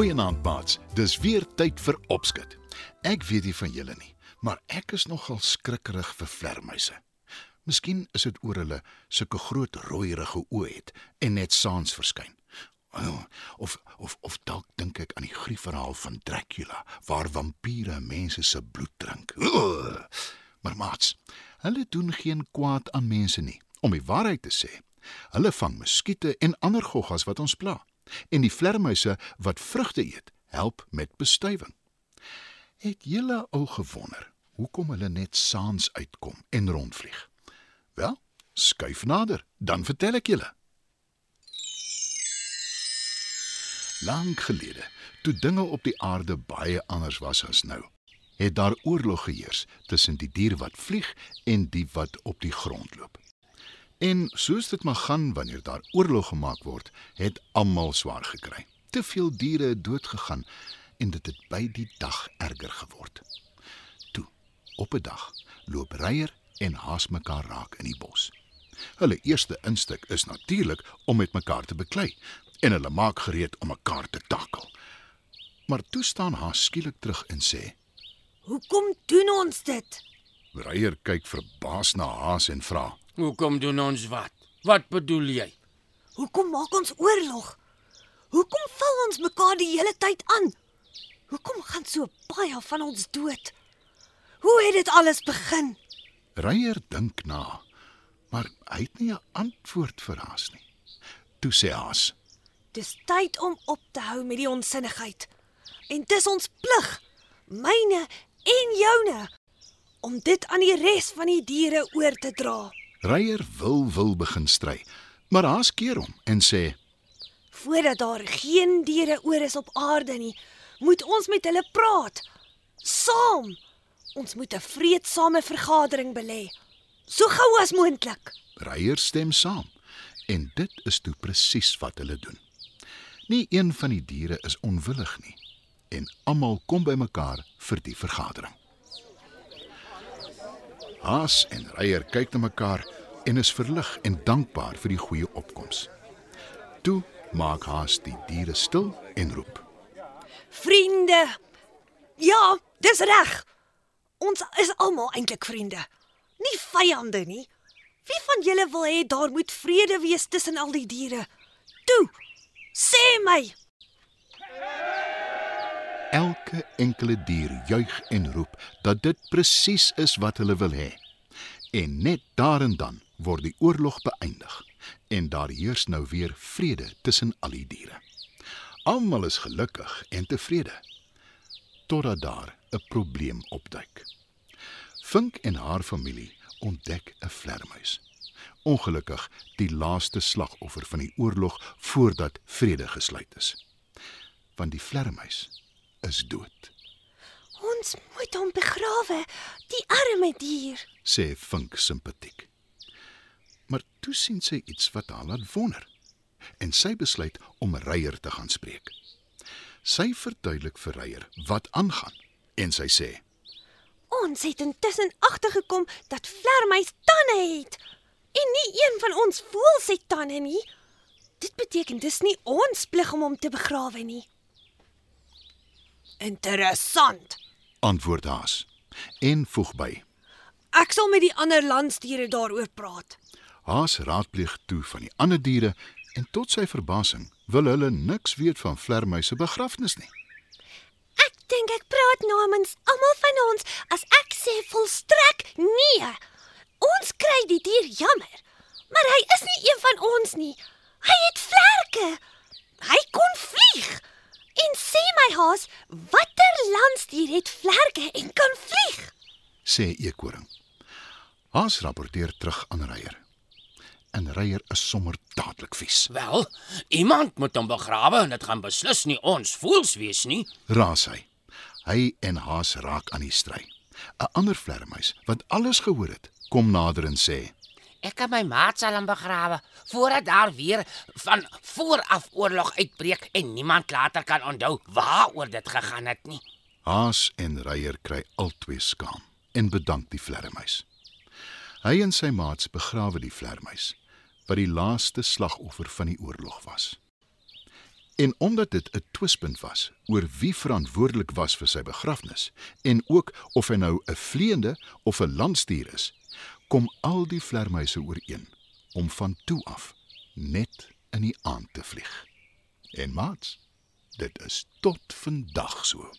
Goeienaand, maats. Dis weer tyd vir opskud. Ek weet nie van julle nie, maar ek is nogal skrikkerig vir vlermuise. Miskien is dit oor hulle sulke groot rooierige oë het en net saans verskyn. Oh, of of of dalk dink ek aan die griefverhaal van Dracula waar vampiere mense se bloed drink. Ugh. Maar maats, hulle doen geen kwaad aan mense nie. Om die waarheid te sê, hulle vang muskiete en ander goggas wat ons pla. En die vlermuise wat vrugte eet, help met bestuiving. Het julle al gewonder hoekom hulle net saans uitkom en rondvlieg? Wel, skuif nader, dan vertel ek julle. Lank gelede, toe dinge op die aarde baie anders was as nou, het daar oorlog geheers tussen die diere wat vlieg en die wat op die grond loop. En soos dit maar gaan wanneer daar oorlog gemaak word, het almal swaar gekry. Te veel diere het dood gegaan en dit het by die dag erger geword. Toe, op 'n dag, loop Reier en haas mekaar raak in die bos. Hulle eerste instik is natuurlik om met mekaar te beklei en hulle maak gereed om mekaar te takel. Maar toe staan haar skielik terug en sê: Hoekom doen ons dit? Reier kyk verbaas na Haas en vra: Hoekom doen ons wat? Wat bedoel jy? Hoekom maak ons oorlog? Hoekom val ons mekaar die hele tyd aan? Hoekom gaan so baie van ons dood? Hoe het dit alles begin? Reier dink na, maar hy het nie 'n antwoord vir Haas nie. Toe sê Haas: Dis tyd om op te hou met die onsinnigheid. En dis ons plig, myne en joune, om dit aan die res van die diere oor te dra. Reier wil wil begin stry, maar Haas keer hom en sê: Voordat daar geen diere oor is op aarde nie, moet ons met hulle praat. Saam. Ons moet 'n vreedsame vergadering belê. So gou as moontlik. Reier stem saam en dit is toe presies wat hulle doen. Nie een van die diere is onwillig nie en almal kom bymekaar vir die vergadering. Haas en Reier kyk na mekaar en is verlig en dankbaar vir die goeie opkoms. Toe maak Haas die diere stil en roep: Vriende. Ja, dis reg. Ons is almal eintlik vriende. Nie vyande nie. Wie van julle wil hê daar moet vrede wees tussen al die diere? Toe. Sê my. Elke enkele dier juig en roep dat dit presies is wat hulle wil hê. En net daar en dan word die oorlog beëindig en daar heers nou weer vrede tussen al die diere. Almal is gelukkig en tevrede totdat daar 'n probleem opduik. Vink en haar familie ontdek 'n vlermuis. Ongelukkig die laaste slagoffer van die oorlog voordat vrede gesluit is. Want die vlermuis is dood, Ons moet hom begrawe, die arme dier. sê Vink simpatiek. Maar toe sien sy iets wat haar laat wonder en sy besluit om Reier te gaan spreek. Sy verduidelik vir Reier wat aangaan en sy sê: Ons het intussen agtergekom dat vlermuis tande het. En nie een van ons voels het tande nie. Dit beteken dis nie ons plig om hom te begrawe nie. Interessant. antwoord Haas en voeg by: Ek sal met die ander landsdiere daaroor praat. Haas raadpleeg toe van die ander diere en tot sy verbasing wil hulle niks weet van vlermuise begrafnis nie. Ek dink ek praat namens almal van ons as ek sê volstrek nee. Ons kry die dier jammer, maar hy is nie een van ons nie. Hy het vlerke. Hy kon vlieg. En sê my haas, watter landsdier het vlerke en kan vlieg? sê eekoring. Haas rapporteer terug aan Reier. En Reier is sommer dadelik vies. Wel, iemand moet hom begrawe en dit gaan beslis nie ons voels wees nie. Raas hy. Hy en Haas raak aan die stry. 'n Ander vlermuis wat alles gehoor het, kom nader en sê: Ek kan my maat sal hom begrawe voordat daar weer van vooraf oorlog uitbreek en niemand later kan onthou waaroor dit gegaan het nie. Haas en Reier kry albei skaam en bedank die vlermuis. Hy en sy maats begrawe die vlermuis wat die laaste slagoffer van die oorlog was. En omdat dit 'n twispunt was oor wie verantwoordelik was vir sy begrafnis en ook of hy nou 'n vleiende of 'n landstuur is, kom al die vlermuise ooreen om van toe af net in die aand te vlieg. En maats, dit is tot vandag so.